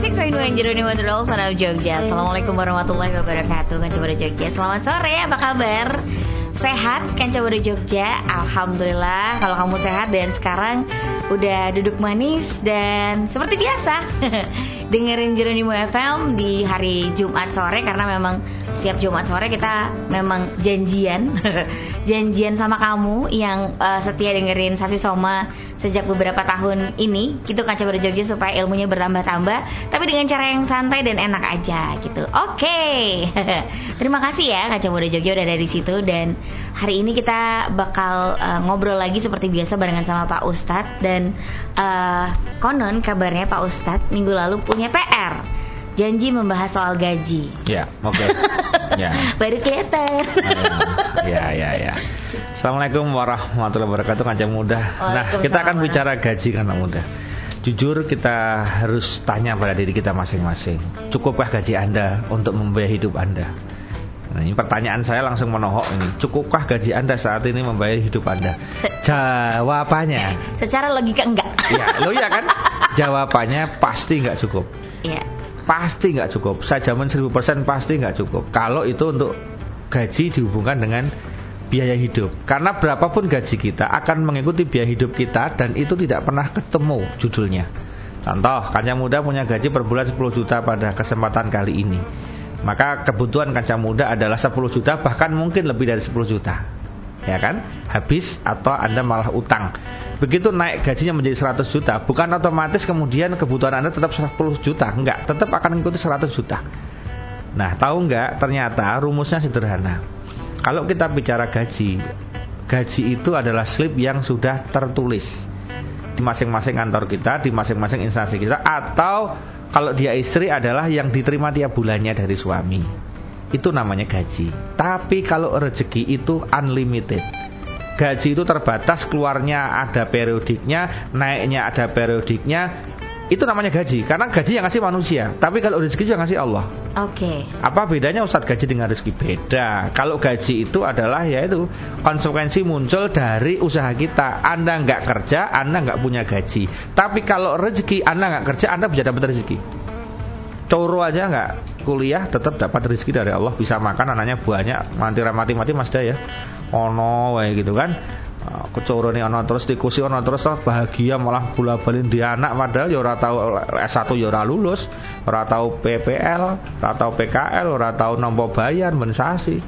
6.1 Jeroni Wonderwall Son of Jogja. Assalamualaikum warahmatullahi wabarakatuh Kanca Muda Jogja. Selamat sore, apa kabar? Sehat Kanca Muda Jogja? Alhamdulillah Kalau kamu sehat dan sekarang Udah duduk manis Dan seperti biasa Dengerin Jeronimo FM di hari Jumat sore Karena memang setiap Jumat sore kita memang janjian janjian sama kamu yang uh, setia dengerin Sasi Soma sejak beberapa tahun ini gitu kan coba supaya ilmunya bertambah-tambah tapi dengan cara yang santai dan enak aja gitu oke okay. terima kasih ya Kaca Jogja udah dari situ dan hari ini kita bakal uh, ngobrol lagi seperti biasa barengan sama Pak Ustadz dan uh, konon kabarnya Pak Ustadz minggu lalu punya PR janji membahas soal gaji. Ya, oke. Okay. ya. Baru kelihatan. ya, ya, ya. Assalamualaikum warahmatullahi wabarakatuh, kanca muda. Nah, kita akan bicara gaji kanca muda. Jujur kita harus tanya pada diri kita masing-masing. Cukupkah gaji Anda untuk membiayai hidup Anda? Nah, ini pertanyaan saya langsung menohok ini. Cukupkah gaji Anda saat ini membayar hidup Anda? Jawabannya. Secara logika enggak. Ya, lo ya kan? Jawabannya pasti enggak cukup. Iya pasti nggak cukup. Saya jamin 1000% pasti nggak cukup. Kalau itu untuk gaji dihubungkan dengan biaya hidup. Karena berapapun gaji kita akan mengikuti biaya hidup kita dan itu tidak pernah ketemu judulnya. Contoh, kancah muda punya gaji per bulan 10 juta pada kesempatan kali ini. Maka kebutuhan kancah muda adalah 10 juta bahkan mungkin lebih dari 10 juta. Ya kan? Habis atau anda malah utang. Begitu naik gajinya menjadi 100 juta bukan otomatis kemudian kebutuhan anda tetap 10 juta. Enggak tetap akan mengikuti 100 juta. Nah tahu enggak? Ternyata rumusnya sederhana. Kalau kita bicara gaji gaji itu adalah slip yang sudah tertulis di masing-masing kantor kita di masing-masing instansi kita atau kalau dia istri adalah yang diterima tiap bulannya dari suami itu namanya gaji. Tapi kalau rezeki itu unlimited. Gaji itu terbatas, keluarnya ada periodiknya, naiknya ada periodiknya. Itu namanya gaji, karena gaji yang ngasih manusia. Tapi kalau rezeki juga ngasih Allah. Oke. Okay. Apa bedanya Ustadz gaji dengan rezeki? Beda. Kalau gaji itu adalah yaitu konsekuensi muncul dari usaha kita. Anda nggak kerja, Anda nggak punya gaji. Tapi kalau rezeki Anda nggak kerja, Anda bisa dapat rezeki. Coro aja nggak kuliah tetap dapat rezeki dari Allah bisa makan anaknya banyak mati mati mati mas ya ono kayak gitu kan ah, kecoro nih ono terus dikusi ono terus lah bahagia malah bola balin di anak padahal ya ora tahu S1 ya ora lulus ora tahu PPL ora tahu PKL ora tahu nomor bayar mensasi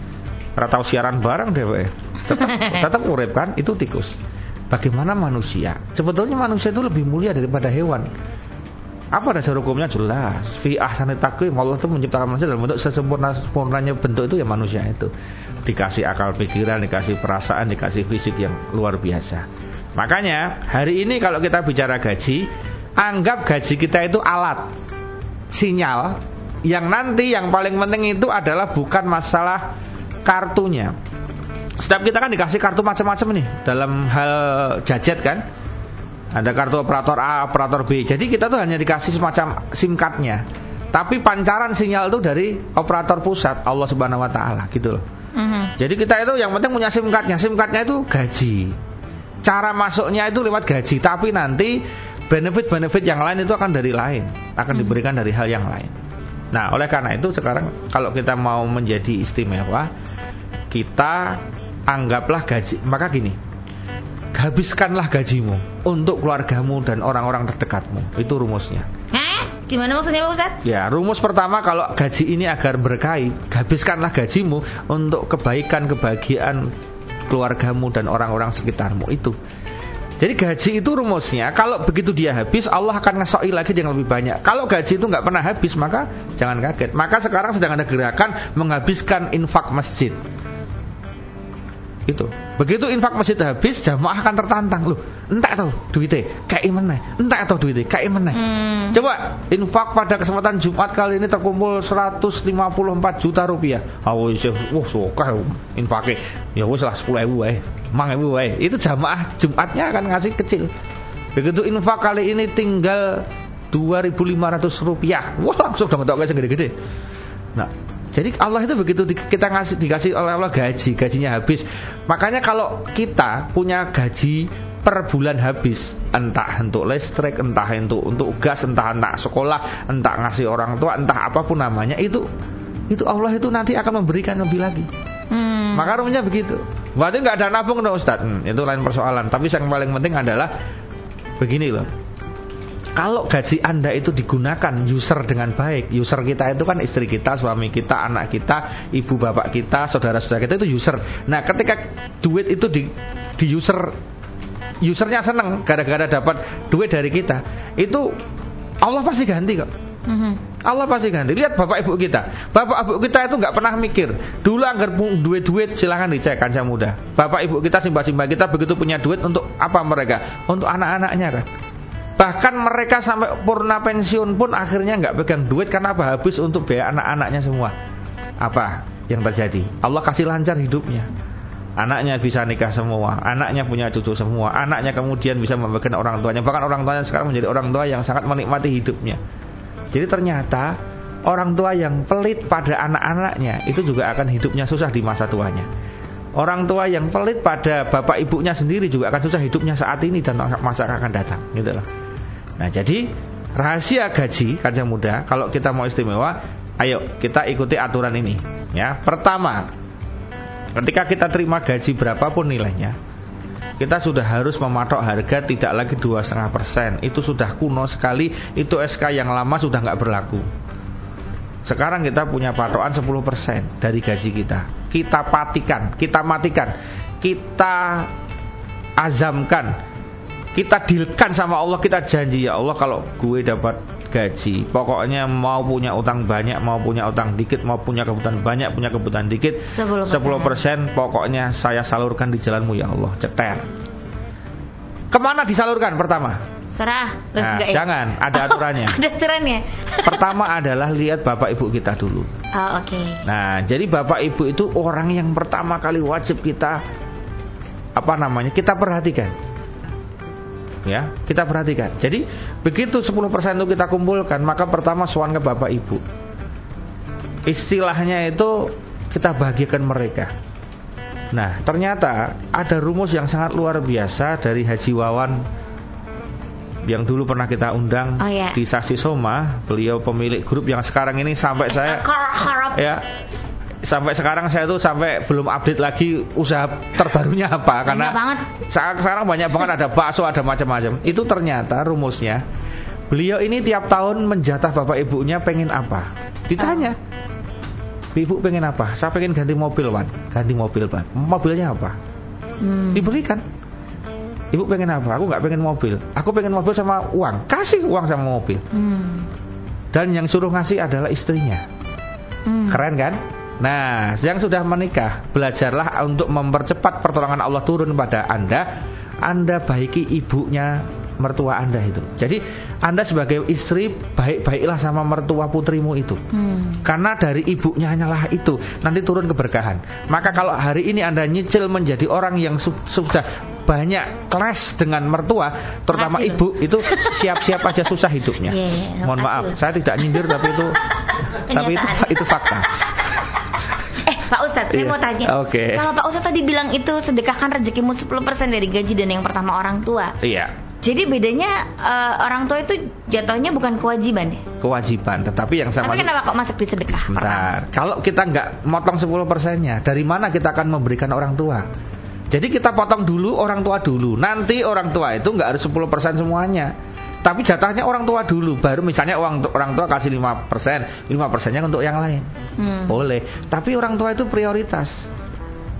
ora tahu siaran bareng deh tetap tetap urip kan itu tikus. Bagaimana manusia? Sebetulnya manusia itu lebih mulia daripada hewan apa dasar hukumnya jelas. Fi ahsani takwim Allah itu menciptakan manusia dalam bentuk sesempurna sempurnanya bentuk itu ya manusia itu. Dikasih akal pikiran, dikasih perasaan, dikasih fisik yang luar biasa. Makanya hari ini kalau kita bicara gaji, anggap gaji kita itu alat sinyal yang nanti yang paling penting itu adalah bukan masalah kartunya. Setiap kita kan dikasih kartu macam-macam nih dalam hal jajet kan ada kartu operator A, operator B. Jadi kita tuh hanya dikasih semacam SIM cardnya. Tapi pancaran sinyal itu dari operator pusat Allah Subhanahu Wa Taala gitu loh. Mm -hmm. Jadi kita itu yang penting punya SIM cardnya. SIM cardnya itu gaji. Cara masuknya itu lewat gaji. Tapi nanti benefit-benefit yang lain itu akan dari lain, akan mhm. diberikan dari hal yang lain. Nah, oleh karena itu sekarang kalau kita mau menjadi istimewa, kita anggaplah gaji. Maka gini, habiskanlah gajimu untuk keluargamu dan orang-orang terdekatmu. Itu rumusnya. Hah? Gimana maksudnya Pak Ustaz? Ya, rumus pertama kalau gaji ini agar berkahi, habiskanlah gajimu untuk kebaikan, kebahagiaan keluargamu dan orang-orang sekitarmu itu. Jadi gaji itu rumusnya kalau begitu dia habis Allah akan ngesoi lagi yang lebih banyak. Kalau gaji itu nggak pernah habis maka jangan kaget. Maka sekarang sedang ada gerakan menghabiskan infak masjid. Itu. Begitu infak masjid habis, jamaah akan tertantang loh. Entak tahu duitnya kayak mana? Entak tahu duitnya kayak mana? Hmm. Coba infak pada kesempatan Jumat kali ini terkumpul 154 juta rupiah. Ah wis wah suka infaknya. Ya wis lah 10 ribu eh. Mang ribu eh. Itu jamaah Jumatnya akan ngasih kecil. Begitu infak kali ini tinggal 2.500 rupiah. Wah langsung dong kayak segede-gede. Nah, jadi Allah itu begitu kita ngasih dikasih oleh Allah gaji, gajinya habis. Makanya kalau kita punya gaji per bulan habis entah untuk listrik entah untuk untuk gas entah entah sekolah entah ngasih orang tua entah apa pun namanya itu itu Allah itu nanti akan memberikan lebih lagi. Hmm. maka rumahnya begitu. Berarti nggak ada nabung dong Ustaz. Hmm, itu lain persoalan. Tapi yang paling penting adalah begini loh kalau gaji Anda itu digunakan user dengan baik, user kita itu kan istri kita, suami kita, anak kita, ibu bapak kita, saudara-saudara kita itu user. Nah, ketika duit itu di di user usernya seneng gara-gara dapat duit dari kita, itu Allah pasti ganti kok. Mm-hmm. Allah pasti ganti. Lihat bapak ibu kita. Bapak ibu kita itu nggak pernah mikir. Dulu anggar duit-duit silahkan dicek kancah muda. Bapak ibu kita simbah-simbah kita begitu punya duit untuk apa mereka? Untuk anak-anaknya kan. Bahkan mereka sampai purna pensiun pun akhirnya nggak pegang duit karena apa? Habis untuk biaya anak-anaknya semua. Apa yang terjadi? Allah kasih lancar hidupnya. Anaknya bisa nikah semua, anaknya punya cucu semua, anaknya kemudian bisa membagikan orang tuanya. Bahkan orang tuanya sekarang menjadi orang tua yang sangat menikmati hidupnya. Jadi ternyata orang tua yang pelit pada anak-anaknya itu juga akan hidupnya susah di masa tuanya. Orang tua yang pelit pada bapak ibunya sendiri juga akan susah hidupnya saat ini dan masa akan datang, gitu loh. Nah jadi rahasia gaji kancing muda kalau kita mau istimewa, ayo kita ikuti aturan ini. Ya, pertama, ketika kita terima gaji berapapun nilainya, kita sudah harus mematok harga tidak lagi dua setengah persen. Itu sudah kuno sekali. Itu SK yang lama sudah nggak berlaku. Sekarang kita punya patokan 10% dari gaji kita. Kita patikan, kita matikan, kita azamkan kita dilkan sama Allah kita janji ya Allah kalau gue dapat gaji pokoknya mau punya utang banyak mau punya utang dikit mau punya kebutuhan banyak punya kebutuhan dikit 10%, 10% pokoknya saya salurkan di jalanmu ya Allah. Ceter. Ke mana disalurkan? Pertama. Serah. Nah, ya? jangan ada oh, aturannya. ada aturannya. Pertama adalah lihat bapak ibu kita dulu. Oh, oke. Okay. nah jadi bapak ibu itu orang yang pertama kali wajib kita apa namanya kita perhatikan ya. Kita perhatikan. Jadi begitu 10% itu kita kumpulkan maka pertama suan ke bapak ibu. Istilahnya itu kita bagikan mereka. Nah ternyata ada rumus yang sangat luar biasa dari Haji Wawan yang dulu pernah kita undang oh, ya. di Sasi Soma. Beliau pemilik grup yang sekarang ini sampai saya ya sampai sekarang saya tuh sampai belum update lagi usaha terbarunya apa karena banget. sekarang banyak banget ada bakso ada macam-macam. Itu ternyata rumusnya beliau ini tiap tahun menjatah bapak ibunya pengen apa? Ditanya. Oh. ibu pengen apa? Saya pengen ganti mobil wan. Ganti mobil pan mobilnya apa? Hmm. diberikan ibu pengen apa? Aku nggak pengen mobil. Aku pengen mobil sama uang. Kasih uang sama mobil. Hmm. dan yang suruh ngasih adalah istrinya. Hmm. keren kan Nah, yang sudah menikah, belajarlah untuk mempercepat pertolongan Allah turun pada Anda. Anda baiki ibunya mertua Anda itu. Jadi Anda sebagai istri baik-baiklah sama mertua putrimu itu. Hmm. Karena dari ibunya hanyalah itu nanti turun keberkahan. Maka kalau hari ini Anda nyicil menjadi orang yang su sudah banyak kelas dengan mertua, terutama Hasil. ibu itu siap-siap aja susah hidupnya. Yeah, yeah, Mohon maaf, saya tidak nyindir tapi itu tapi itu itu fakta. Pak Ustadz, saya iya. mau tanya. Oke. Okay. Kalau Pak Ustadz tadi bilang itu sedekahkan rezekimu 10% dari gaji dan yang pertama orang tua. Iya. Jadi bedanya uh, orang tua itu jatuhnya bukan kewajiban ya? Kewajiban, tetapi yang sama. Tapi kenapa kok masuk di sedekah? Bentar. Kalau kita nggak motong 10 persennya, dari mana kita akan memberikan orang tua? Jadi kita potong dulu orang tua dulu. Nanti orang tua itu nggak harus 10% semuanya. Tapi jatahnya orang tua dulu, baru misalnya uang orang tua kasih 5%, 5 persennya untuk yang lain. Hmm. Boleh. Tapi orang tua itu prioritas.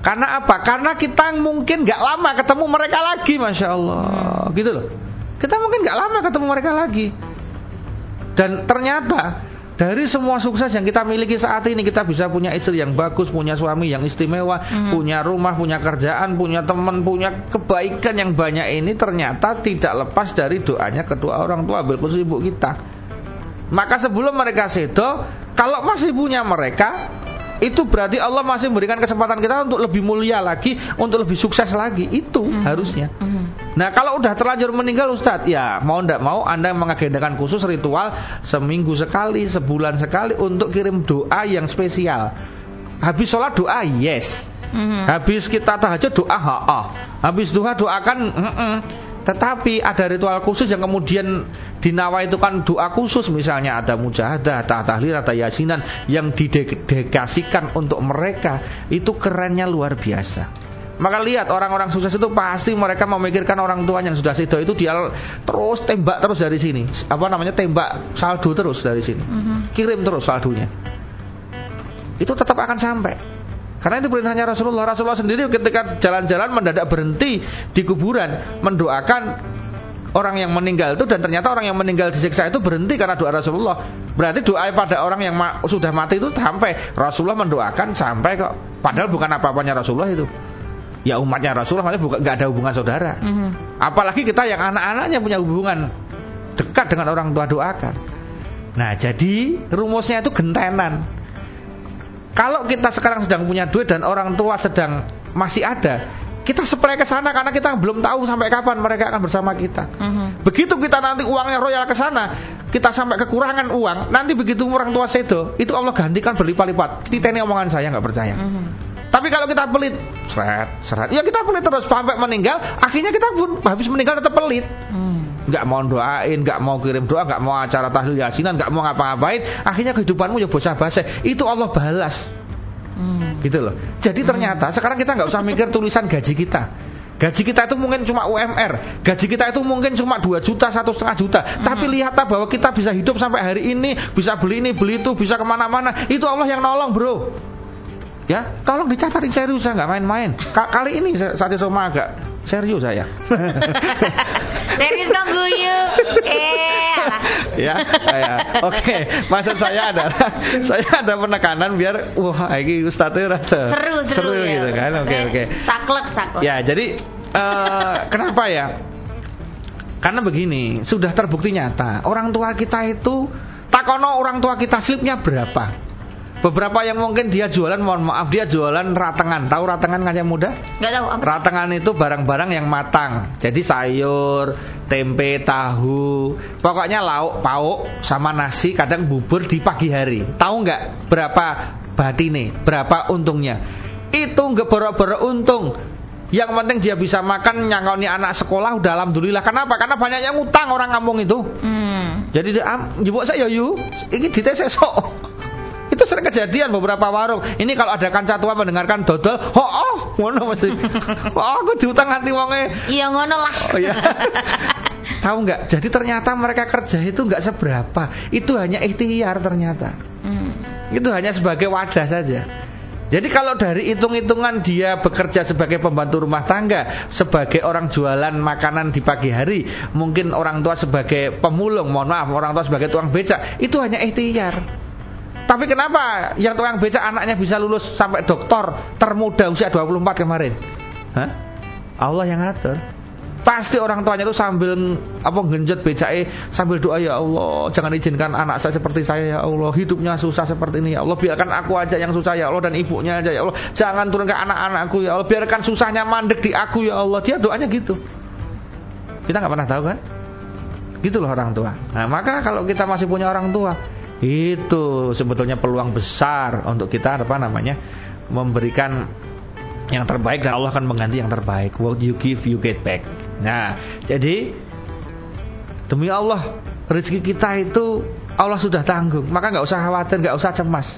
Karena apa? Karena kita mungkin nggak lama ketemu mereka lagi, masya Allah, hmm. gitu loh. Kita mungkin nggak lama ketemu mereka lagi. Dan ternyata dari semua sukses yang kita miliki saat ini kita bisa punya istri yang bagus, punya suami yang istimewa, hmm. punya rumah, punya kerjaan, punya teman, punya kebaikan yang banyak ini ternyata tidak lepas dari doanya kedua orang tua, khusus ibu kita. Maka sebelum mereka sedo, kalau masih punya mereka, itu berarti Allah masih memberikan kesempatan kita untuk lebih mulia lagi, untuk lebih sukses lagi. Itu mm -hmm. harusnya. Mm -hmm. Nah, kalau udah terlanjur meninggal Ustadz, ya mau ndak mau Anda mengagendakan khusus ritual seminggu sekali, sebulan sekali untuk kirim doa yang spesial. Habis sholat doa, yes. Mhm. Habis kita tahajud doa, ha, ah. Habis doa doakan, mm -mm. Tetapi ada ritual khusus yang kemudian dinawa itu kan doa khusus misalnya ada mujahadah, ada tahlil, ada yasinan yang didedikasikan untuk mereka itu kerennya luar biasa. Maka lihat orang-orang sukses itu pasti mereka memikirkan orang tuanya yang sudah sido itu dia terus tembak terus dari sini. Apa namanya tembak saldo terus dari sini. Mhm. Kirim terus saldonya. Itu tetap akan sampai. Karena itu perintahnya Rasulullah. Rasulullah sendiri ketika jalan-jalan mendadak berhenti di kuburan mendoakan orang yang meninggal itu dan ternyata orang yang meninggal disiksa itu berhenti karena doa Rasulullah. Berarti doa pada orang yang ma sudah mati itu sampai Rasulullah mendoakan sampai kok. Padahal bukan apa-apanya Rasulullah itu. Ya umatnya Rasulullah makanya bukan nggak ada hubungan saudara. Mhm. Apalagi kita yang anak-anaknya punya hubungan dekat dengan orang tua doakan. Nah, jadi rumusnya itu gentenan. Kalau kita sekarang sedang punya duit dan orang tua sedang masih ada, kita supply ke sana karena kita belum tahu sampai kapan mereka akan bersama kita. Mhm. Begitu kita nanti uangnya royal ke sana, kita sampai kekurangan uang, nanti begitu orang tua sedo, itu Allah gantikan berlipat-lipat. Ini omongan saya nggak percaya. Mhm. Tapi kalau kita pelit, seret, seret, ya kita pelit terus sampai meninggal, akhirnya kita pun habis meninggal tetap pelit. Mhm. Nggak mau doain, nggak mau kirim doa, nggak mau acara tahlil yasinan, nggak mau ngapa-ngapain, akhirnya kehidupanmu ya bocah basi. Itu Allah balas, Mhm. gitu loh. Jadi ternyata sekarang kita nggak usah mikir tulisan gaji kita. Gaji kita itu mungkin cuma UMR, gaji kita itu mungkin cuma 2 juta, satu setengah juta. Tapi lihatlah bahwa kita bisa hidup sampai hari ini, bisa beli ini, beli itu, bisa ke mana-mana. Itu Allah yang nolong, bro. Ya, tolong dicatatin serius saya nggak main-main. Ka- Kali ini saya saya sama agak serius saya. Serius kok guyu. Eh, ya, ya. Oke, maksud saya adalah saya ada penekanan biar wah ini ustadznya rada seru seru, ya. gitu kan. Oke, oke. Saklek saklek. Ya, jadi eh, kenapa ya? Karena begini, sudah terbukti nyata. Orang tua kita itu takono orang tua kita slipnya berapa? Beberapa yang mungkin dia jualan, mohon maaf, dia jualan ratengan. Tahu ratengan yang muda? Gak tahu apa. Ratengan itu barang-barang yang matang. Jadi sayur, tempe, tahu, pokoknya lauk, pauk sama nasi, kadang bubur di pagi hari. Tahu nggak berapa batine, berapa untungnya? Itu nggak borok-borok untung. Yang penting dia bisa makan nyangkoni anak sekolah udah alhamdulillah. Kenapa? Karena banyak yang utang orang kampung itu. Hmm. Jadi dia am, jebuk saya yu, ini dites sok. Itu sering kejadian beberapa warung. Ini kalau ada kanca tua mendengarkan dodol, oh, oh ngono mesti. Oh, aku diutang hati wonge. Iya ngono lah. Oh iya. Tahu nggak? Jadi ternyata mereka kerja itu nggak seberapa. Itu hanya ikhtiar ternyata. Hmm. Itu hanya sebagai wadah saja. Jadi kalau dari hitung-hitungan dia bekerja sebagai pembantu rumah tangga, sebagai orang jualan makanan di pagi hari, mungkin orang tua sebagai pemulung, mohon maaf, orang tua sebagai tukang becak, itu hanya ikhtiar. Tapi kenapa yang tukang becak anaknya bisa lulus sampai doktor termuda usia 24 kemarin? Hah? Allah yang ngatur. Pasti orang tuanya itu sambil apa genjot becake sambil doa ya Allah, jangan izinkan anak saya seperti saya ya Allah, hidupnya susah seperti ini ya Allah, biarkan aku aja yang susah ya Allah dan ibunya aja ya Allah. Jangan turun ke anak-anakku ya Allah, biarkan susahnya mandek di aku ya Allah. Dia doanya gitu. Kita nggak pernah tahu kan? Gitu loh orang tua. Nah, maka kalau kita masih punya orang tua, itu sebetulnya peluang besar untuk kita apa namanya? memberikan yang terbaik dan Allah akan mengganti yang terbaik. What you give you get back. Nah, jadi demi Allah rezeki kita itu Allah sudah tanggung. Maka nggak usah khawatir, nggak usah cemas.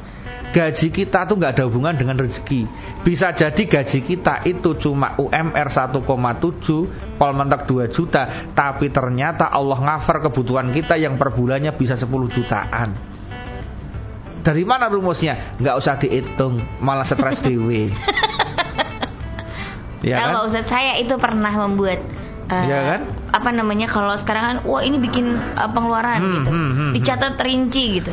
Gaji kita tuh nggak ada hubungan dengan rezeki. Bisa jadi gaji kita itu cuma UMR 1,7, polmentok 2 juta, tapi ternyata Allah ngafar kebutuhan kita yang per bulannya bisa 10 jutaan. Dari mana rumusnya? Nggak usah dihitung, malah stres dewe. Ya Tahu kan? Pak Ustadz, saya itu pernah membuat eh, Iya kan? apa namanya kalau sekarang kan wah ini bikin eh, pengeluaran Hmm, gitu. hmm, hmm, Dicatat rinci gitu.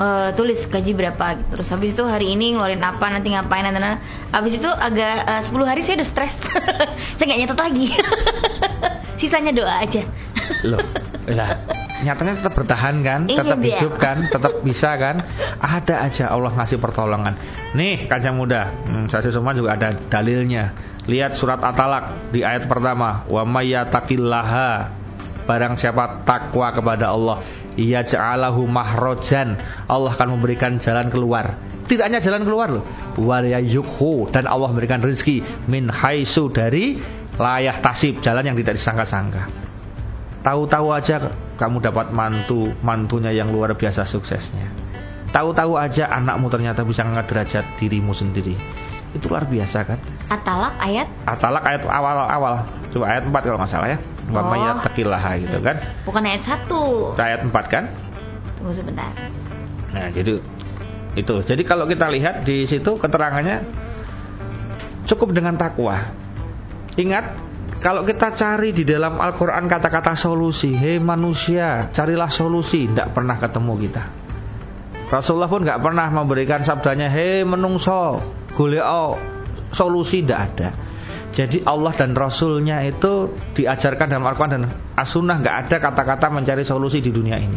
Eh, tulis gaji berapa gitu. Terus habis itu hari ini ngeluarin apa nanti ngapain nanti, nanti. habis itu agak eh, 10 hari saya udah stres. saya nggak nyatet lagi. Sisanya doa aja. Loh, lah nyatanya tetap bertahan kan, Iya, tetap dia. hidup kan, tetap bisa kan. Ada aja Allah ngasih pertolongan. Nih kancang muda, hmm, saya semua juga ada dalilnya. Lihat surat At-Talaq di ayat pertama, wa may yattaqillaha barang siapa takwa kepada Allah, ia ja'alahu mahrojan. Allah akan memberikan jalan keluar. tidak hanya jalan keluar loh. Warayukhu dan Allah memberikan rezeki min haisu dari layah tasib, jalan yang tidak disangka-sangka. Tahu-tahu aja kamu dapat mantu, mantunya yang luar biasa suksesnya. Tahu-tahu aja anakmu ternyata bisa ngangkat derajat dirimu sendiri. Itu luar biasa kan? Atalak ayat? Atalak ayat awal-awal. Coba ayat 4 kalau nggak salah ya. Wa Oh. takilah gitu kan. Bukan ayat 1. Itu ayat 4 kan? Tunggu sebentar. Nah, jadi itu. Jadi kalau kita lihat di situ keterangannya cukup dengan takwa. Ingat, kalau kita cari di dalam Al-Qur'an kata-kata solusi, "Hei manusia, carilah solusi." Tidak pernah ketemu kita. Rasulullah pun nggak pernah memberikan sabdanya, "Hei menungso, goleo solusi." Tidak ada. Jadi Allah dan Rasulnya itu diajarkan dalam Al-Quran dan As-Sunnah nggak ada kata-kata mencari solusi di dunia ini.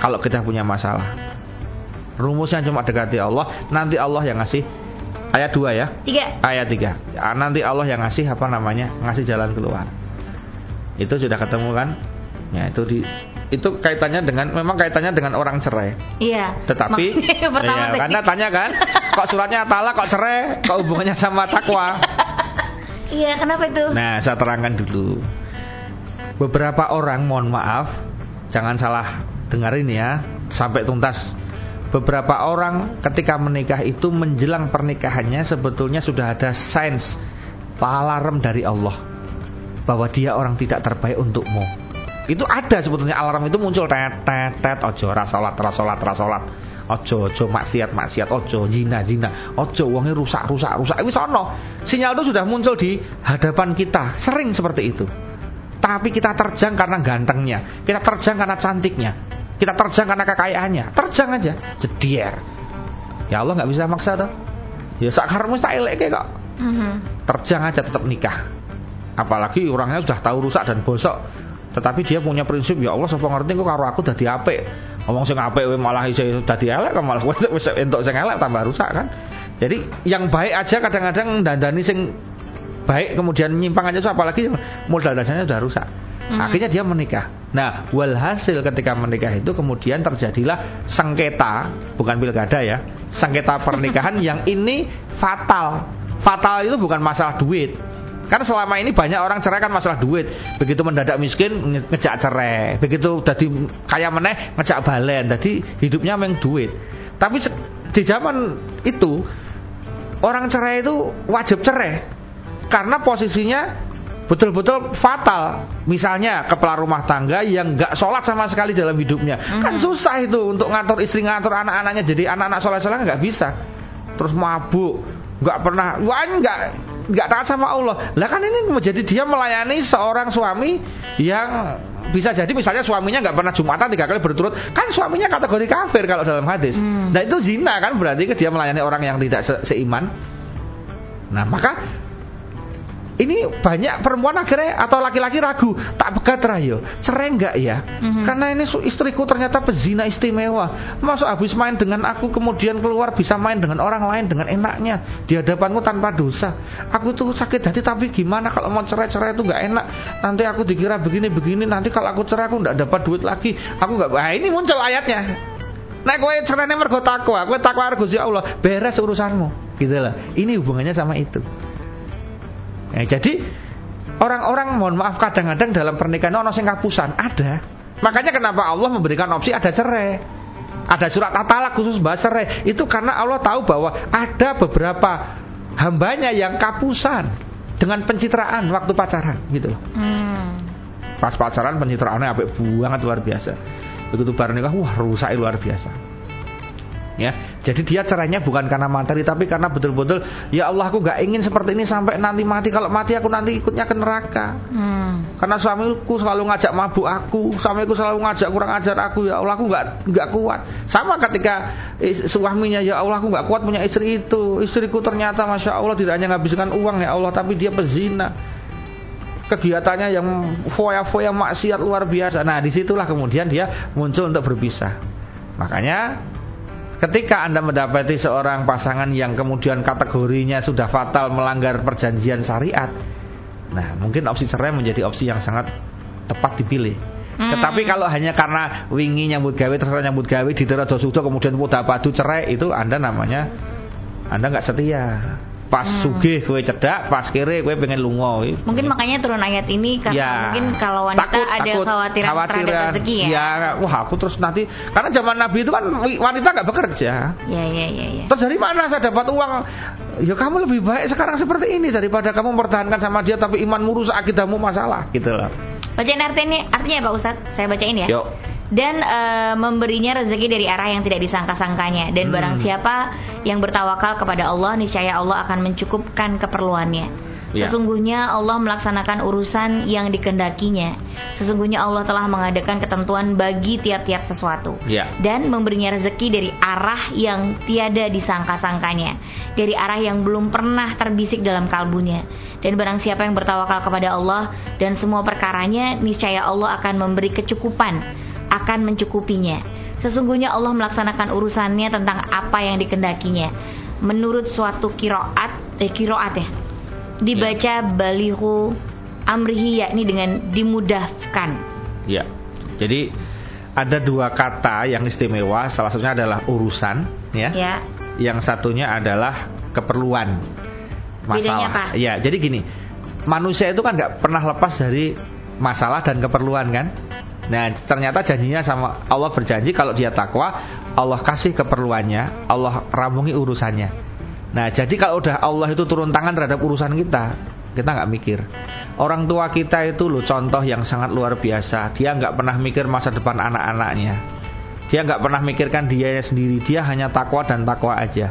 Kalau kita punya masalah, rumusnya cuma dekati Allah. Nanti Allah yang ngasih ayat 2 ya, Tiga. ayat 3 Ya, Nanti Allah yang ngasih apa namanya, ngasih jalan keluar. Itu sudah ketemu kan? Ya itu di itu kaitannya dengan memang kaitannya dengan orang cerai. Iya. Tetapi iya, tadi. karena tanya kan, kok suratnya talak kok cerai, kok hubungannya sama takwa? Iya, kenapa itu? Nah, saya terangkan dulu. Beberapa orang, mohon maaf, jangan salah dengerin ya, sampai tuntas. Beberapa orang ketika menikah itu menjelang pernikahannya sebetulnya sudah ada signs alarm dari Allah bahwa dia orang tidak terbaik untukmu. Itu ada sebetulnya alarm itu muncul tet tet ojo rasolat rasolat rasolat ojo ojo maksiat maksiat ojo zina zina. Ojo uangnya rusak rusak rusak. Ini sono sinyal itu sudah muncul di hadapan kita. Sering seperti itu. Tapi kita terjang karena gantengnya. Kita terjang karena cantiknya kita terjang karena kekayaannya. Terjang aja. Jedier. Ya Allah nggak bisa maksa tuh ya sakarmu tak elek kok. Mhm. terjang aja tetap nikah. Apalagi orangnya sudah tahu rusak dan bosok. Tetapi dia punya prinsip ya Allah sapa ngerti kok karo aku dadi apik? Ngomong sing apik malah iso dadi elek kok malah wis entuk sing elek tambah rusak kan? Jadi yang baik aja kadang-kadang dandani sing baik kemudian nyimpang aja apalagi modal dasarnya sudah rusak Hmm. akhirnya dia menikah. Nah walhasil ketika menikah itu kemudian terjadilah sengketa bukan pilkada ya sengketa pernikahan yang ini fatal. Fatal itu bukan masalah duit. Karena selama ini banyak orang cerai kan masalah duit. Begitu mendadak miskin nge- ngejak cerai. Begitu jadi kaya meneh ngejak balen. Jadi hidupnya memang duit. Tapi di zaman itu orang cerai itu wajib cerai. Karena posisinya betul-betul fatal. Misalnya kepala rumah tangga yang nggak sholat sama sekali dalam hidupnya, kan Mhm. susah itu untuk ngatur istri ngatur anak-anaknya jadi anak-anak sholat-sholat nggak bisa. Terus mabuk, nggak pernah, wah nggak nggak taat sama Allah. Lah kan ini menjadi dia melayani seorang suami yang bisa jadi misalnya suaminya nggak pernah jumatan tiga kali berturut, kan suaminya kategori kafir kalau dalam hadis. Hmm. Nah itu zina kan berarti dia melayani orang yang tidak se- seiman. Nah maka ini banyak perempuan akhirnya atau laki-laki ragu tak begat rayo cerai enggak ya Mhm. karena ini istriku ternyata pezina istimewa masuk habis main dengan aku kemudian keluar bisa main dengan orang lain dengan enaknya di hadapanku tanpa dosa aku tuh sakit hati tapi gimana kalau mau cerai-cerai itu enggak enak nanti aku dikira begini-begini nanti kalau aku cerai aku enggak dapat duit lagi aku enggak nah ini muncul ayatnya Nah, kowe cerene mergo takwa, kowe takwa karo Gusti Allah, beres urusanmu. Gitu lah. Ini hubungannya sama itu. Ya, jadi orang-orang mohon maaf kadang-kadang dalam pernikahan ono sing kapusan, ada. Makanya kenapa Allah memberikan opsi ada cerai. Ada surat at-talak khusus bahas cerai. Itu karena Allah tahu bahwa ada beberapa hambanya yang kapusan dengan pencitraan waktu pacaran gitu loh. Hmm. Pas pacaran pencitraannya apik banget luar biasa. Begitu baru nikah, wah rusak luar biasa. Ya, jadi dia cerainya bukan karena materi tapi karena betul-betul ya Allah aku nggak ingin seperti ini sampai nanti mati. Kalau mati aku nanti ikutnya ke neraka. Hmm. Karena suamiku selalu ngajak mabuk aku, suamiku selalu ngajak kurang ajar aku. Ya Allah aku nggak nggak kuat. Sama ketika is- suaminya ya Allah aku nggak kuat punya istri itu. Istriku ternyata masya Allah tidak hanya ngabiskan uang ya Allah tapi dia pezina kegiatannya yang foya-foya maksiat luar biasa. Nah, di situlah kemudian dia muncul untuk berpisah. Makanya ketika Anda mendapati seorang pasangan yang kemudian kategorinya sudah fatal melanggar perjanjian syariat, nah mungkin opsi cerai menjadi opsi yang sangat tepat dipilih. Hmm. Tetapi kalau hanya karena wingi nyambut gawe terus nyambut gawe di aja sudah kemudian mudah padu cerai itu Anda namanya Anda nggak setia. Pas Hmm. sugih kowe cedak, pas kere kowe pengen lunga. Mungkin makanya turun ayat ini karena Ya, mungkin kalau wanita takut, ada takut, khawatiran, terhadap khawatiran. rezeki ya. Ya, wah aku terus nanti karena zaman Nabi itu kan wanita nggak bekerja. Ya, ya, ya, ya. Terus dari mana saya dapat uang? Ya kamu lebih baik sekarang seperti ini daripada kamu mempertahankan sama dia tapi imanmu rusak akidahmu masalah gitu loh. Bacain artinya, artinya ya Pak Ustadz? Saya bacain ya. Yuk. Dan eh, memberinya rezeki dari arah yang tidak disangka-sangkanya. Dan Hmm. barang siapa yang bertawakal kepada Allah, niscaya Allah akan mencukupkan keperluannya. Ya. Sesungguhnya Allah melaksanakan urusan yang dikendakinya. Sesungguhnya Allah telah mengadakan ketentuan bagi tiap-tiap sesuatu. Ya. Dan memberinya rezeki dari arah yang tiada disangka-sangkanya. Dari arah yang belum pernah terbisik dalam kalbunya. Dan barang siapa yang bertawakal kepada Allah dan semua perkaranya, niscaya Allah akan memberi kecukupan, akan mencukupinya. Sesungguhnya Allah melaksanakan urusannya tentang apa yang dikendakinya. Menurut suatu kiroat, eh, kiroat ya, dibaca balihu amrihi yakni dengan dimudahkan. Ya. Jadi ada dua kata yang istimewa, salah satunya adalah urusan, ya. Ya, Yang satunya adalah keperluan. Bedanya apa? Ya, jadi gini, manusia itu kan nggak pernah lepas dari masalah dan keperluan kan. Nah, ternyata janjinya sama Allah berjanji kalau dia takwa, Allah kasih keperluannya, Allah ramungi urusannya. Nah, jadi kalau udah Allah itu turun tangan terhadap urusan kita, kita nggak mikir. Orang tua kita itu loh contoh yang sangat luar biasa. Dia nggak pernah mikir masa depan anak-anaknya. Dia nggak pernah mikirkan dia sendiri. Dia hanya takwa dan takwa aja.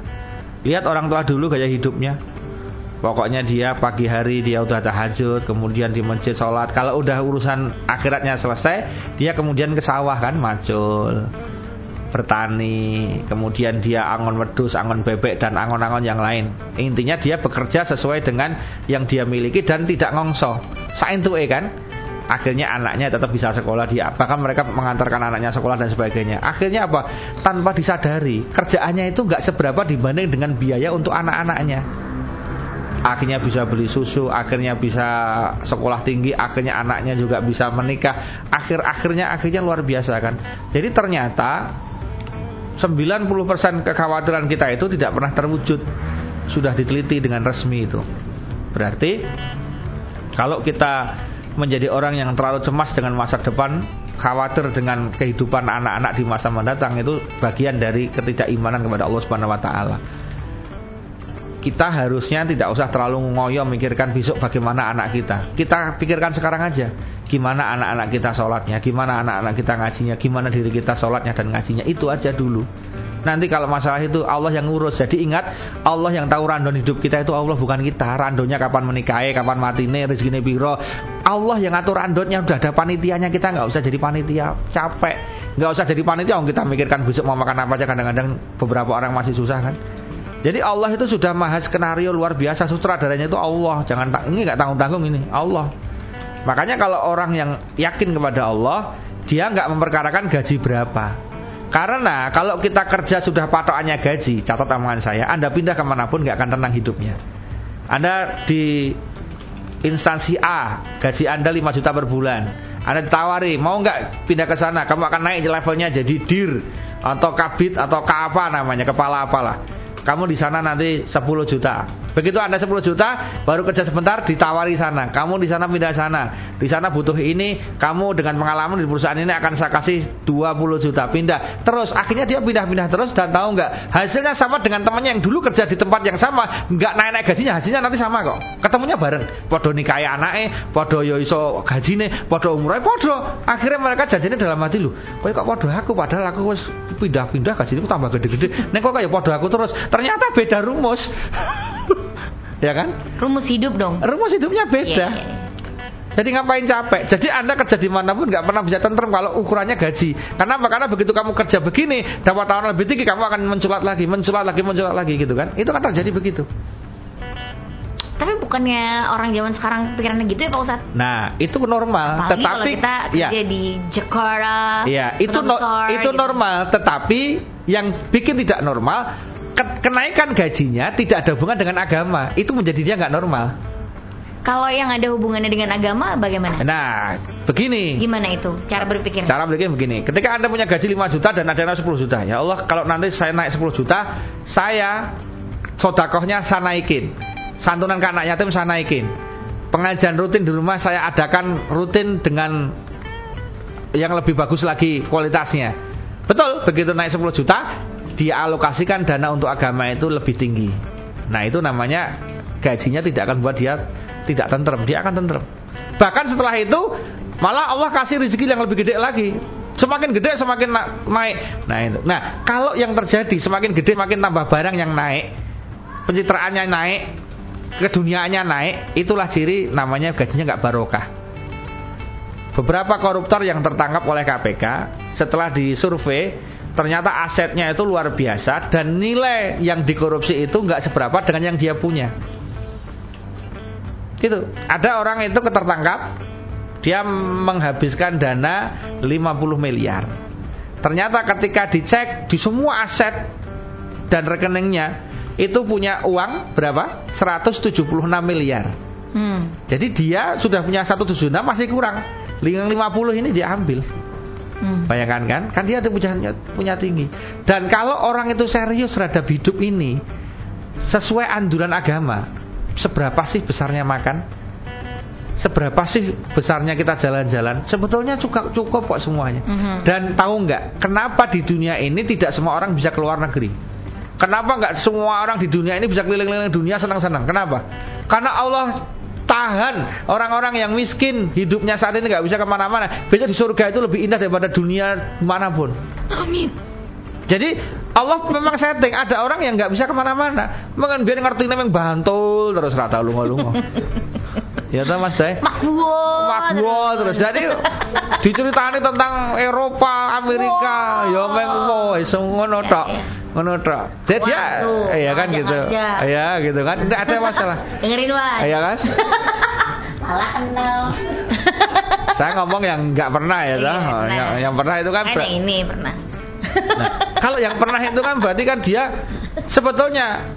Lihat orang tua dulu gaya hidupnya. Pokoknya dia pagi hari dia udah tahajud, kemudian di masjid sholat. Kalau udah urusan akhiratnya selesai, dia kemudian ke sawah kan, macul, bertani, kemudian dia angon wedus, angon bebek dan angon-angon yang lain. Intinya dia bekerja sesuai dengan yang dia miliki dan tidak ngongso. Sain tuh kan. Akhirnya anaknya tetap bisa sekolah dia bahkan mereka mengantarkan anaknya sekolah dan sebagainya. Akhirnya apa? Tanpa disadari kerjaannya itu nggak seberapa dibanding dengan biaya untuk anak-anaknya akhirnya bisa beli susu, akhirnya bisa sekolah tinggi, akhirnya anaknya juga bisa menikah, akhir-akhirnya akhirnya luar biasa kan. Jadi ternyata 90% kekhawatiran kita itu tidak pernah terwujud. Sudah diteliti dengan resmi itu. Berarti kalau kita menjadi orang yang terlalu cemas dengan masa depan, khawatir dengan kehidupan anak-anak di masa mendatang itu bagian dari ketidakimanan kepada Allah Subhanahu wa taala kita harusnya tidak usah terlalu ngoyo mikirkan besok bagaimana anak kita. Kita pikirkan sekarang aja. Gimana anak-anak kita sholatnya, gimana anak-anak kita ngajinya, gimana diri kita sholatnya dan ngajinya. Itu aja dulu. Nanti kalau masalah itu Allah yang ngurus. Jadi ingat Allah yang tahu randon hidup kita itu Allah bukan kita. Randonya kapan menikahi, kapan matine, rezeki biro. Allah yang ngatur randonnya udah ada panitianya kita nggak usah jadi panitia capek. Nggak usah jadi panitia. Kita mikirkan besok mau makan apa aja. Kadang-kadang beberapa orang masih susah kan. Jadi Allah itu sudah maha skenario luar biasa sutradaranya itu Allah. Jangan ini nggak tanggung tanggung ini Allah. Makanya kalau orang yang yakin kepada Allah, dia nggak memperkarakan gaji berapa. Karena kalau kita kerja sudah patokannya gaji, catat omongan saya, Anda pindah ke mana pun nggak akan tenang hidupnya. Anda di instansi A, gaji Anda 5 juta per bulan. Anda ditawari, mau nggak pindah ke sana? Kamu akan naik levelnya jadi dir atau kabit atau ka apa namanya, kepala apalah kamu di sana nanti 10 juta. Begitu Anda 10 juta, baru kerja sebentar ditawari sana. Kamu di sana pindah sana. Di sana butuh ini, kamu dengan pengalaman di perusahaan ini akan saya kasih 20 juta. Pindah. Terus akhirnya dia pindah-pindah terus dan tahu nggak? Hasilnya sama dengan temannya yang dulu kerja di tempat yang sama, nggak naik-naik gajinya, hasilnya nanti sama kok. Ketemunya bareng. Podo nikahi anake, podo yo iso gajine, podo umure podo. Akhirnya mereka janjinya dalam hati lu. Kok kok podo aku padahal aku wis pindah-pindah gajiku tambah gede-gede. Nek kok kayak podo aku terus. Ternyata beda rumus. ya kan? Rumus hidup dong. Rumus hidupnya beda. Iya, iya, iya. Jadi ngapain capek? Jadi anda kerja di mana pun nggak pernah bisa tentrem kalau ukurannya gaji. Karena apa? Karena begitu kamu kerja begini, dapat tawaran lebih tinggi, kamu akan menculat lagi, menculat lagi, menculat lagi gitu kan? Itu kan terjadi begitu. Tapi bukannya orang zaman sekarang pikirannya gitu ya Pak Ustadz? Nah itu normal. Apalagi tetapi kalau kita ya, kerja di Jakarta, ya itu no- itu gitu. normal. Tetapi yang bikin tidak normal kenaikan gajinya tidak ada hubungan dengan agama. Itu menjadi dia nggak normal. Kalau yang ada hubungannya dengan agama bagaimana? Nah, begini. Gimana itu cara berpikir? Cara berpikir begini. Ketika Anda punya gaji 5 juta dan ada yang 10 juta, ya Allah, kalau nanti saya naik 10 juta, saya sodakohnya saya naikin. Santunan ke anak yatim saya naikin. Pengajian rutin di rumah saya adakan rutin dengan yang lebih bagus lagi kualitasnya. Betul, begitu naik 10 juta, dialokasikan dana untuk agama itu lebih tinggi. Nah, itu namanya gajinya tidak akan buat dia tidak tentrem, dia akan tentrem. Bahkan setelah itu malah Allah kasih rezeki yang lebih gede lagi. Semakin gede semakin na naik. Nah itu. Nah kalau yang terjadi semakin gede semakin tambah barang yang naik, pencitraannya naik, keduniaannya naik, itulah ciri namanya gajinya nggak barokah. Beberapa koruptor yang tertangkap oleh KPK setelah disurvei ternyata asetnya itu luar biasa dan nilai yang dikorupsi itu nggak seberapa dengan yang dia punya. Gitu. Ada orang itu ketertangkap, dia menghabiskan dana 50 miliar. Ternyata ketika dicek di semua aset dan rekeningnya itu punya uang berapa? 176 miliar. Hmm. Jadi dia sudah punya 176 masih kurang. Yang 50 ini dia ambil. Hmm. Bayangkan kan? Kan dia punya punya tinggi. Dan kalau orang itu serius terhadap hidup ini sesuai anjuran agama, seberapa sih besarnya makan? Seberapa sih besarnya kita jalan-jalan? Sebetulnya cukup cukup kok semuanya. Mm -hmm. Dan tahu nggak kenapa di dunia ini tidak semua orang bisa keluar negeri? Kenapa nggak semua orang di dunia ini bisa keliling-keliling dunia senang-senang? Kenapa? Karena Allah tahan orang-orang yang miskin hidupnya saat ini nggak bisa ke mana-mana. Biasanya di surga itu lebih indah daripada dunia mana pun. Amin. Jadi Allah memang setting ada orang yang nggak bisa ke mana-mana, mungkin biar ngerti memang bantul terus rata lungo-lungo. ya tahu mas Dai. Makwo. Makwo terus. Jadi diceritani tentang Eropa, Amerika, ya memang iso ngono tok. Ngono tok. Jadi ya, iya kan gitu. Iya gitu kan. Enggak ada masalah. Dengerin Mas. Iya kan? Malah kenal. Saya ngomong yang nggak pernah ya, iya, yang, yang pernah itu kan. Nah, ini pernah. Nah, kalau yang pernah itu kan berarti kan dia sebetulnya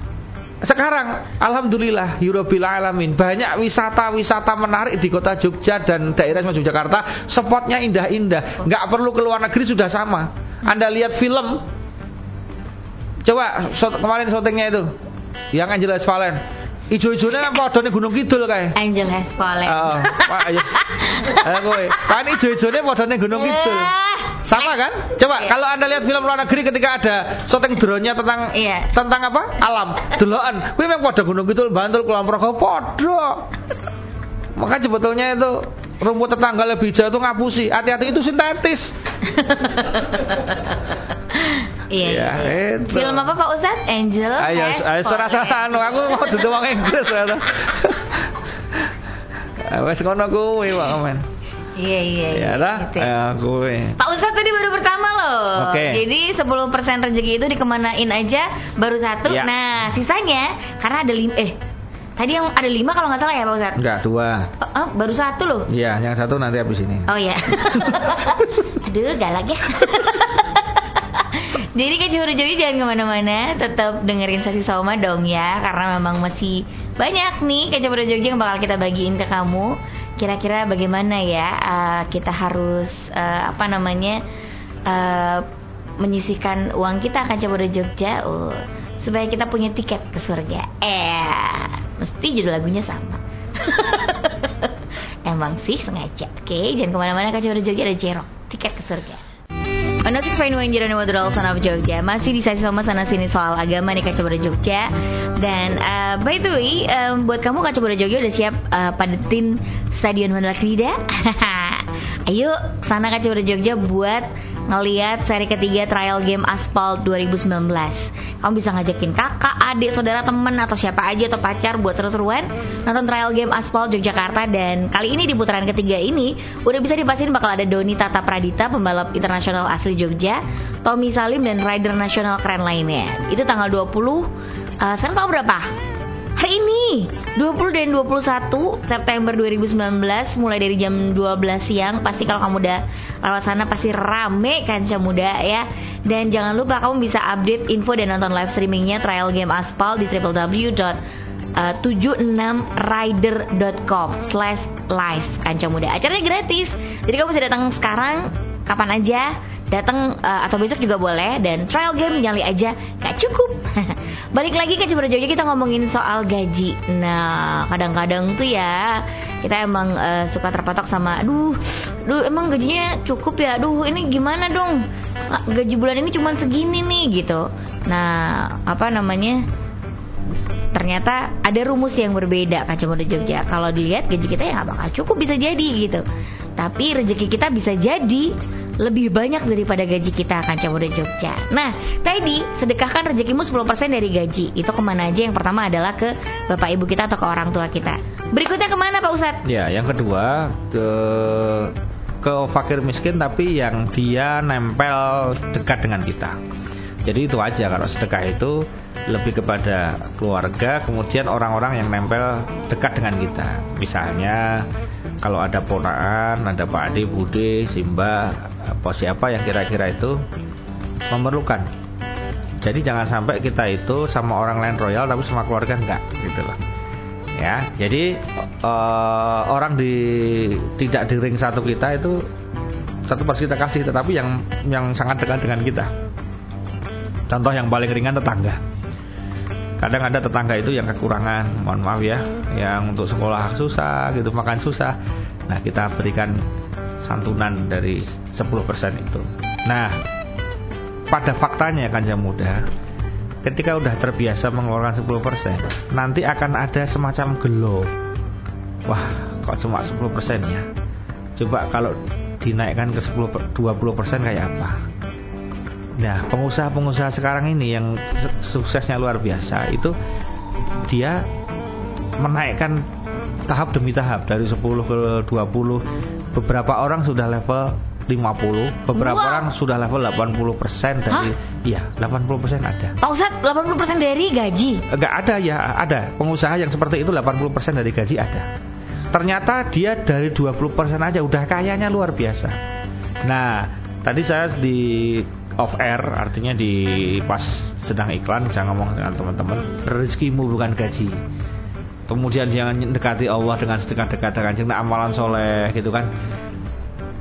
sekarang alhamdulillah Eurobil alamin banyak wisata-wisata menarik di kota Jogja dan daerah Yogyakarta spotnya indah-indah nggak perlu ke luar negeri sudah sama Anda lihat film coba kemarin syutingnya itu yang Angeles Valen Ijo-ijone kan padane Gunung Kidul kae. Angel has fallen. Heeh. Pak ayo. Ayo kowe. Kan ijo-ijone padane Gunung Kidul. Sama kan? Coba iya. kalau Anda lihat film luar negeri ketika ada syuting drone-nya tentang iya. tentang apa? Alam. Deloken. Kuwi memang pada Gunung Kidul, Bantul, Kulon Progo padha. Maka sebetulnya itu rumput tetangga lebih jauh itu ngapusi. Hati-hati itu sintetis. Iya, ya, iya. Itu. Film apa Pak Ustad? Angel. Ayo, ayo serasa anu aku mau duduk wong Inggris ya. Wes ngono kuwi Pak Men. Iya iya iya. Ya lah, gitu. ya, gue. Pak Ustad tadi baru pertama loh. Oke. Okay. Jadi 10% rezeki itu dikemanain aja baru satu. Ya. Nah, sisanya karena ada lima eh Tadi yang ada lima kalau nggak salah ya Pak Ustadz? Enggak, dua. Oh, oh, baru satu loh? Iya, yang satu nanti habis ini. Oh iya. Aduh, galak ya. Jadi Ciburu Jogi jangan ke mana-mana Tetap dengerin Sasi Soma dong ya Karena memang masih banyak nih Keceburu Jogja yang bakal kita bagiin ke kamu. Kira-kira bagaimana ya uh, Kita harus uh, Apa namanya uh, Menyisihkan uang kita Keceburu Jogja uh, Supaya kita punya tiket ke surga. Eh Mesti judul lagunya sama. Emang sih sengaja. Oke jangan ke mana-mana Keceburu Jogja ada Jerok Tiket ke surga Ono Six Fine Wine Jiran Wadral Son of Jogja. Masih di sesi sama sana sini soal agama nih Kaca Boda Jogja. Dan uh, by the way um, Buat kamu Kaca Boda Jogja udah siap uh, padetin Stadion Mandala Krida? Ayo sana Kaca Boda Jogja buat ngeliat seri ketiga trial game Aspal 2019 Kamu bisa ngajakin kakak, adik, saudara, temen Atau siapa aja atau pacar buat seru-seruan Nonton trial game Aspal Yogyakarta. Dan kali ini di putaran ketiga ini Udah bisa dipastikan bakal ada Doni Tata Pradita Pembalap internasional asli Jogja Tommy Salim dan rider nasional keren lainnya. Itu tanggal 20 uh, Sekarang tanggal berapa? Hari ini. 20 dan 21 September 2019 Mulai dari jam 12 siang. Pasti kalau kamu udah lewat sana Pasti rame kancah muda ya. Dan jangan lupa kamu bisa update info dan nonton live streamingnya Trial Game Aspal di www uh, 76rider.com slash live kanca muda. Acaranya gratis. Jadi kamu bisa datang sekarang kapan aja datang uh, atau besok juga boleh dan trial game nyali aja gak cukup. Balik lagi ke Cibra Jogja kita ngomongin soal gaji. Nah kadang-kadang tuh ya kita emang uh, suka terpatok sama aduh aduh emang gajinya cukup ya? Aduh ini gimana dong? Gaji bulan ini cuma segini nih gitu. Nah apa namanya ternyata ada rumus yang berbeda kacamata Jogja. Kalau dilihat gaji kita ya nggak bakal cukup bisa jadi gitu. Tapi rezeki kita bisa jadi lebih banyak daripada gaji kita kacamata Jogja. Nah, tadi sedekahkan rezekimu 10% dari gaji. Itu ke mana aja? Yang pertama adalah ke bapak ibu kita atau ke orang tua kita. Berikutnya ke mana Pak Ustadz? Ya, yang kedua ke ke fakir miskin tapi yang dia nempel dekat dengan kita. Jadi itu aja kalau sedekah itu lebih kepada keluarga, kemudian orang-orang yang nempel dekat dengan kita. Misalnya kalau ada ponaan, ada Pak Ade, Bude, Simba, apa siapa yang kira-kira itu memerlukan. Jadi jangan sampai kita itu sama orang lain royal tapi sama keluarga enggak gitu loh. Ya, jadi uh, orang di tidak di ring satu kita itu tetap harus kita kasih, tetapi yang yang sangat dekat dengan kita. Contoh yang paling ringan tetangga. Kadang ada tetangga itu yang kekurangan mohon maaf ya yang untuk sekolah susah gitu makan susah. Nah kita berikan santunan dari 10% itu. Nah pada faktanya kan jam muda ketika udah terbiasa mengeluarkan 10% nanti akan ada semacam gelo. Wah kok cuma 10% ya? Coba kalau dinaikkan ke 10 20% kayak apa Nah, pengusaha-pengusaha sekarang ini yang suksesnya luar biasa itu dia menaikkan tahap demi tahap dari 10 ke 20. Beberapa orang sudah level 50, beberapa wow. orang sudah level 80% dari Hah? iya, 80% ada. Pak Ustadz, 80% dari gaji? Enggak ada ya, ada. Pengusaha yang seperti itu 80% dari gaji ada. Ternyata dia dari 20% aja udah kayanya luar biasa. Nah, tadi saya di off air artinya di pas sedang iklan saya ngomong dengan teman-teman. Rezekimu bukan gaji. Kemudian jangan dekati Allah dengan sedekat-dekat dengan amalan soleh gitu kan.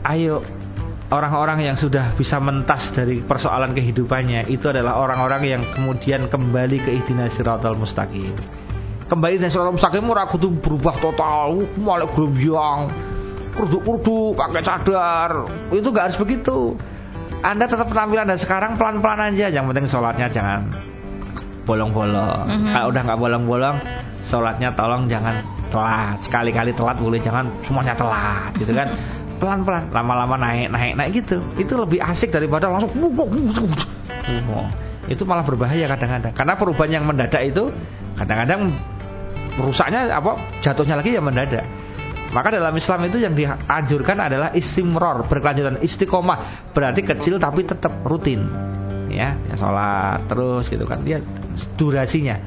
Ayo orang-orang yang sudah bisa mentas dari persoalan kehidupannya itu adalah orang-orang yang kemudian kembali ke idina siratal mustaqim. Kembali ke siratal mustaqim ora kudu berubah total. Mulai yang kurdu-kurdu pakai cadar. Itu gak harus begitu anda tetap penampilan dan sekarang pelan-pelan aja. Yang penting sholatnya jangan bolong-bolong. Mm -hmm. Kalau udah nggak bolong-bolong, sholatnya tolong jangan telat. Sekali-kali telat boleh, jangan semuanya telat, gitu kan? Pelan-pelan, lama-lama naik, naik, naik gitu. Itu lebih asik daripada langsung. Itu malah berbahaya kadang-kadang. Karena perubahan yang mendadak itu kadang-kadang rusaknya apa jatuhnya lagi ya mendadak. Maka dalam Islam itu yang dianjurkan adalah istimror, berkelanjutan, istiqomah. Berarti kecil tapi tetap rutin. Ya, ya sholat terus gitu kan. Dia durasinya.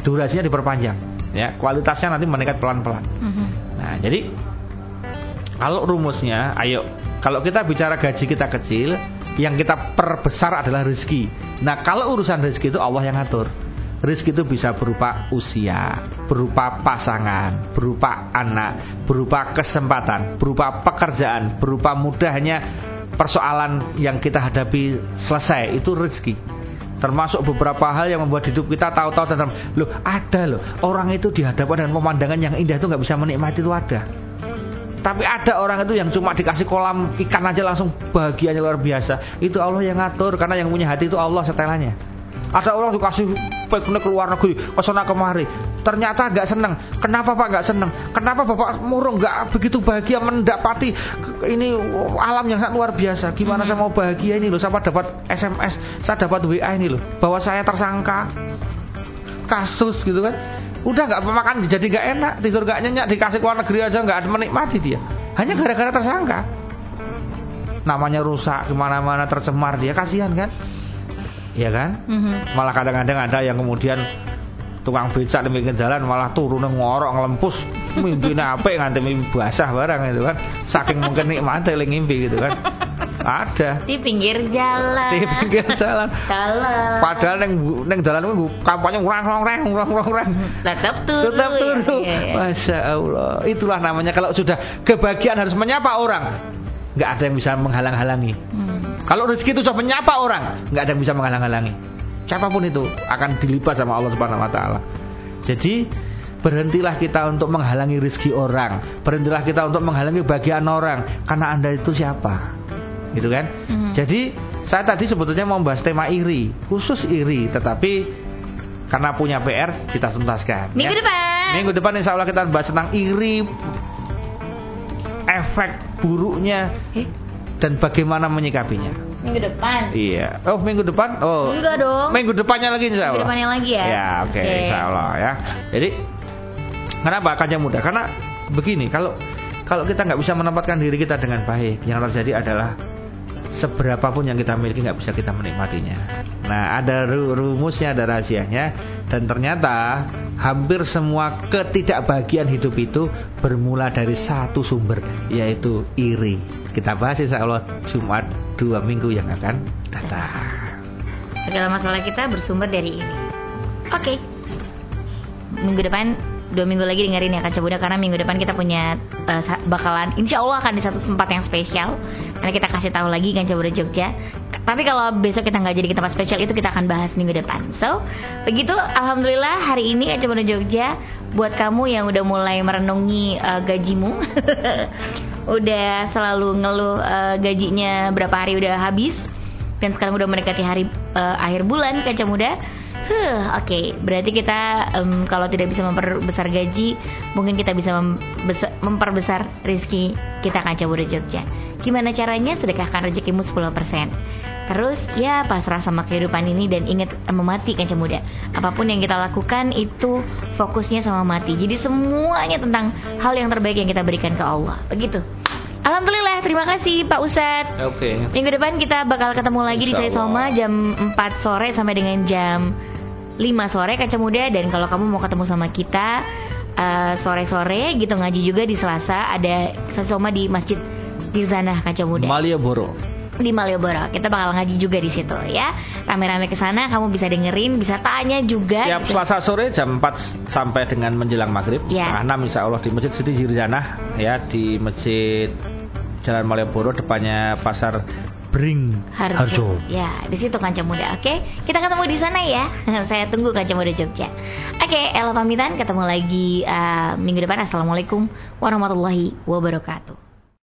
Durasinya diperpanjang. Ya, kualitasnya nanti meningkat pelan-pelan. Mm -hmm. Nah, jadi kalau rumusnya, ayo kalau kita bicara gaji kita kecil, yang kita perbesar adalah rezeki. Nah, kalau urusan rezeki itu Allah yang ngatur. Rizki itu bisa berupa usia, berupa pasangan, berupa anak, berupa kesempatan, berupa pekerjaan, berupa mudahnya persoalan yang kita hadapi selesai. Itu rezeki. Termasuk beberapa hal yang membuat hidup kita tahu-tahu tentang loh ada loh orang itu dihadapkan dengan pemandangan yang indah itu nggak bisa menikmati itu ada. Tapi ada orang itu yang cuma dikasih kolam ikan aja langsung bahagianya luar biasa. Itu Allah yang ngatur karena yang punya hati itu Allah setelahnya. Ada orang dikasih pekne ke luar negeri, ke sana kemari. Ternyata nggak seneng. Kenapa Pak nggak seneng? Kenapa Bapak murung nggak begitu bahagia mendapati ini alam yang sangat luar biasa? Gimana hmm. saya mau bahagia ini loh? Saya dapat SMS, saya dapat WA ini loh, bahwa saya tersangka kasus gitu kan. Udah nggak makan jadi nggak enak, tidur nggak nyenyak, dikasih luar negeri aja nggak menikmati dia. Hanya gara-gara tersangka. Namanya rusak ke mana-mana tercemar dia kasihan kan ya kan? Mm-hmm. Malah kadang-kadang ada yang kemudian tukang becak di pinggir jalan malah turun ngorok ngelempus mimpi apa nganti mimpi basah barang itu kan saking mungkin nikmati lagi mimpi gitu kan Ada. Di pinggir jalan. Di pinggir jalan. Jalan. Padahal neng neng dalan ku kampanye urang urang urang urang urang urang. Tetap turu. Tetap ya. turu. Iya, iya. Masya Allah. Itulah namanya kalau sudah kebahagiaan harus menyapa orang. Nggak ada yang bisa menghalang-halangi. Hmm. Kalau rezeki itu sudah menyapa orang, nggak ada yang bisa menghalang-halangi. Siapa pun itu akan dilipat sama Allah Subhanahu Wa Taala. Jadi berhentilah kita untuk menghalangi rezeki orang, berhentilah kita untuk menghalangi bagian orang, karena anda itu siapa, gitu kan? Hmm. Jadi saya tadi sebetulnya mau bahas tema iri, khusus iri, tetapi karena punya PR kita tuntaskan. Minggu ya. depan. Minggu depan insya Allah kita bahas tentang iri, efek buruknya Eh, dan bagaimana menyikapinya. minggu depan. Iya. Oh minggu depan? Oh. Enggak dong. Minggu depannya lagi insya Minggu Allah. depannya lagi ya. Ya oke Oke. insya Allah ya. Jadi kenapa kaca muda? Karena begini kalau kalau kita nggak bisa menempatkan diri kita dengan baik, yang terjadi adalah seberapapun yang kita miliki nggak bisa kita menikmatinya. Nah ada ru- rumusnya, ada rahasianya, dan ternyata hampir semua ketidakbahagiaan hidup itu bermula dari satu sumber, yaitu iri. Kita bahas insya Allah Jumat dua minggu yang akan datang. Segala masalah kita bersumber dari ini. Oke. Minggu depan dua minggu lagi dengerin ya Kaca Budak karena minggu depan kita punya sa- bakalan insya Allah akan di satu tempat yang spesial karena kita kasih tahu lagi Kaca Budak Jogja tapi kalau besok kita nggak jadi ke tempat spesial itu kita akan bahas minggu depan so begitu Alhamdulillah hari ini Kaca Budak Jogja buat kamu yang udah mulai merenungi eh, gajimu udah selalu ngeluh eh, gajinya berapa hari udah habis dan sekarang udah mendekati hari eh, akhir bulan kaca muda. Huh, oke, berarti kita em, kalau tidak bisa memperbesar gaji, mungkin kita bisa membesa- memperbesar rezeki kita kaca muda Jogja. Gimana caranya? Sedekahkan rezekimu 10%. Terus ya pasrah sama kehidupan ini dan ingat eh, memati kaca muda. Apa pun yang kita lakukan itu fokusnya sama mati. Jadi semuanya tentang hal yang terbaik yang kita berikan ke Allah. Begitu. Alhamdulillah, terima kasih Pak Ustadz. Oke. Minggu depan kita bakal ketemu lagi di Sari Insya. Soma jam 4 sore sampai dengan jam 5 sore Kaca Muda dan kalau kamu mau ketemu sama kita eh, sore-sore gitu ngaji juga di Selasa ada Sari Soma di Masjid di sana Kaca Muda Malioboro. di Malioboro. Kita bakal ngaji juga di situ ya. Rame-rame ke sana kamu bisa dengerin, bisa tanya juga. Tiap gitu. Selasa sore jam 4 sampai dengan menjelang maghrib Ya. 6 insya Allah di Masjid Siti Jirjanah ya di Masjid Jalan Malioboro depannya Pasar Bring Harjo. Ya, di situ Kaca Muda. Oke, kita ketemu di sana ya. Saya tunggu Kaca Muda Jogja. Oke, Ella pamitan. Ketemu lagi eh, minggu depan. Assalamualaikum warahmatullahi wabarakatuh.